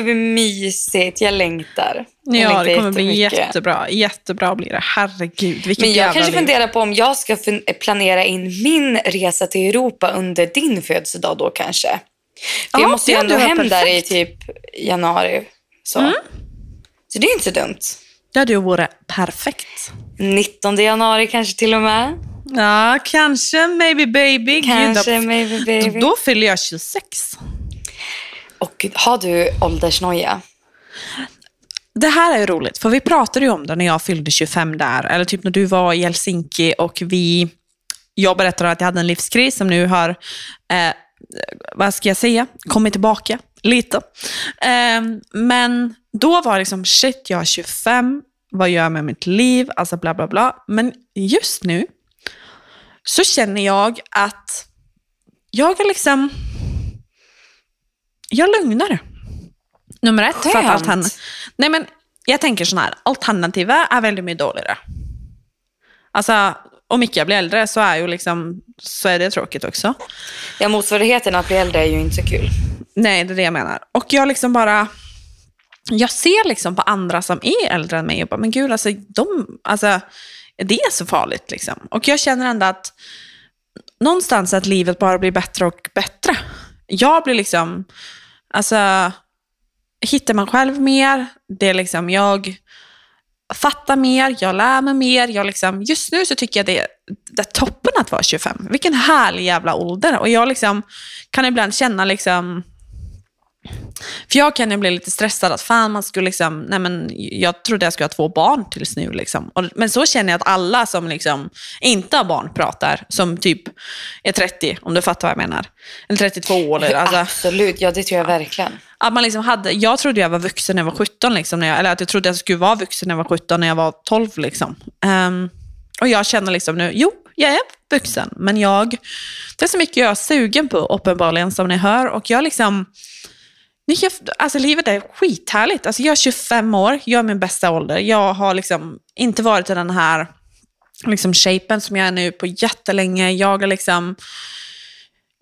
Kommer bli mysigt. Jag längtar. Jag ja, längtar det kommer bli jättebra. Jättebra blir det. Herregud, vilket Men jag kanske liv. funderar på om jag ska planera in min resa till Europa under din födelsedag då kanske. För Ja, jag måste ju ändå hem där i perfekt. Mm. typ januari. Så. så det är inte så dumt. Det hade ju varit perfekt. 19 januari kanske till och med. Ja, kanske. Maybe baby. Kanske, Gud, maybe då, baby. då fyller jag 26. Och har du åldersnoja? Det här är ju roligt, för vi pratade ju om det när jag fyllde 25 där, eller typ när du var i Helsinki och vi, jag berättade att jag hade en livskris som nu har, eh, vad ska jag säga, kommit tillbaka lite. Eh, men då var det liksom, shit, jag är 25, vad gör jag med mitt liv, alltså bla bla bla. Men just nu så känner jag att jag är liksom, jag är lugnare. Nummer ett, för att Skönt. altern- Nej, men jag tänker så här, alternativet är väldigt mycket dåligare. Alltså, om inte jag blir äldre så är, ju liksom, så är det tråkigt också. Ja, motsvarigheten att bli äldre är ju inte så kul. Nej, det är det jag menar. Och jag liksom bara... Jag ser liksom på andra som är äldre än mig och bara, men gud, alltså, de, alltså, det är så farligt. Liksom. Och jag känner ändå att någonstans att livet bara blir bättre och bättre. Jag blir liksom, alltså, hittar man själv mer, det är liksom, jag fattar mer, jag lär mig mer. Jag liksom, just nu så tycker jag det är, det är toppen att vara 25. Vilken härlig jävla ålder. Och jag liksom, kan ibland känna liksom, för jag kan ju bli lite stressad att fan man skulle liksom, nej men jag trodde jag skulle ha två barn tills nu liksom. Och, men så känner jag att alla som liksom inte har barn pratar, som typ är 30, om du fattar vad jag menar. Eller 32 eller alltså. Absolut, ja det tror jag verkligen. Att man liksom hade, jag trodde jag var vuxen när jag var 17, liksom, när jag, eller att jag trodde jag skulle vara vuxen när jag var 17, när jag var 12. Liksom. Ehm, och jag känner liksom nu, jo, jag är vuxen, men jag, det är så mycket jag är sugen på, uppenbarligen, som ni hör. Och jag liksom, jag, alltså livet är skithärligt. Alltså jag är 25 år, jag är min bästa ålder. Jag har liksom inte varit i den här liksom shapen som jag är nu på jättelänge. Jag är liksom,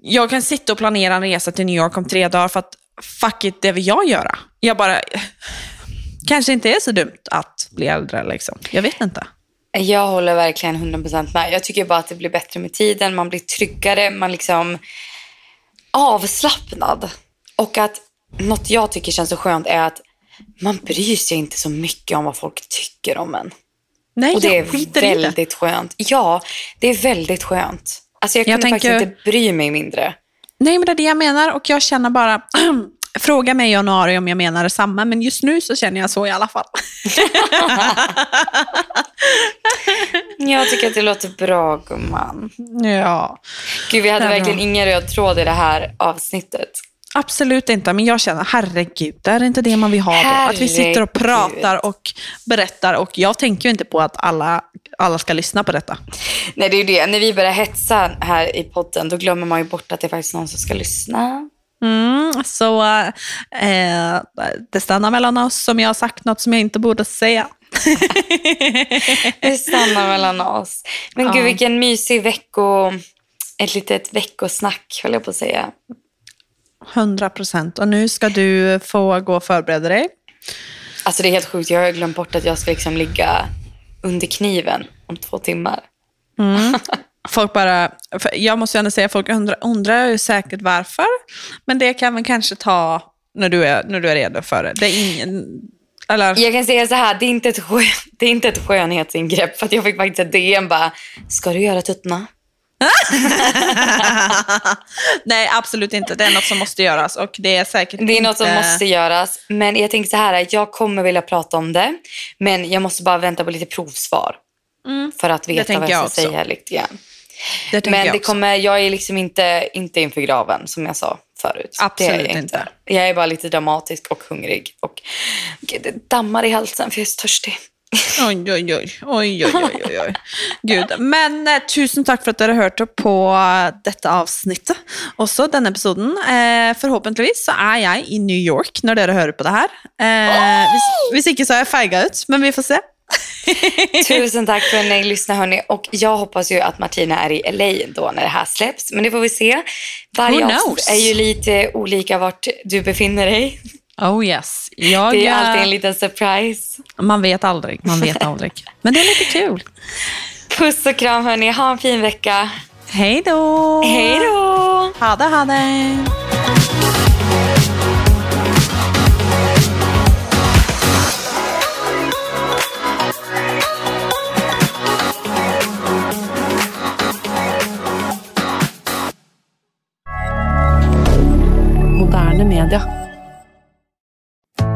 jag kan sitta och planera en resa till New York om tre dagar för att fuck it, det vill jag göra. Jag bara, kanske inte är så dumt att bli äldre liksom. Jag vet inte. Jag håller verkligen 100% med. Jag tycker bara att det blir bättre med tiden. Man blir tryggare, man liksom avslappnad. Och att något jag tycker känns så skönt är att man bryr sig inte så mycket om vad folk tycker om en. Nej, Och det jag är väldigt skönt. Ja, det är väldigt skönt. Alltså jag Jag kunde tänker- faktiskt inte bry mig mindre. Nej, men det är det jag menar och jag känner bara, fråga mig i januari om jag menar detsamma, men just nu så känner jag så i alla fall. Jag tycker att det låter bra gumman. ja, Gud, vi hade verkligen ingen röd tråd i det här avsnittet. Absolut inte, men jag känner, herregud, det är inte det man vill ha då. Att vi sitter och pratar och berättar och jag tänker ju inte på att alla, alla ska lyssna på detta. Nej, det är ju det. När vi börjar hetsa här i podden, då glömmer man ju bort att det är faktiskt någon som ska lyssna. Mm, så eh, det stannar mellan oss som jag har sagt något som jag inte borde säga. Det stannar mellan oss. Men Ja. gud, vilken mysig vecko... Ett litet veckosnack, höll jag på att säga. 100 procent. Och nu ska du få gå och förbereda dig. Alltså det är helt sjukt. Jag har glömt bort att jag ska liksom ligga under kniven om två timmar. Folk bara, jag måste ändå säga, folk undrar, undrar ju säkert varför. Men det kan vi kanske ta när du är, när du är redo för det. Det är ingen... Eller, Jag kan säga så här, det är inte ett, skön, det är inte ett skönhetsingrepp. För att jag fick faktiskt ett DM bara, ska du göra tuttarna? Nej, absolut inte. Det är något som måste göras och det är säkert Det är något som inte- måste göras. Men jag tänker så här, jag kommer vilja prata om det. Men jag måste bara vänta på lite provsvar. För att veta vad jag ska säga lite grann. Det Men jag det kommer, jag är liksom inte, inte inför graven som jag sa förut. Absolut jag inte. Jag är bara lite dramatisk och hungrig. Och gud, det dammar i halsen för jag är så törstig. Oj, oj, oj. oj, oj, oj, oj. Gud. Men eh, tusen takk for at dere hørte på dette avsnittet. Også denne episoden. Eh, forhåpentligvis så er jeg i New York når dere hører på det her. Eh, hvis, hvis ikke så har jeg feiga ut, men vi får se. Tusen tack för att ni lyssnar hörni. Och jag hoppas ju att Martina är i LA då när det här släpps. Men det får vi se. Varje avsnitt är ju lite olika vart du befinner dig. Oh yes. Jag, Det är eh, alltid en liten surprise. Man vet aldrig, man vet aldrig. Men det är lite kul. Puss och kram hörni. Ha en fin vecka. Hej då! Hej då! Ha det, ha det! Moderne media.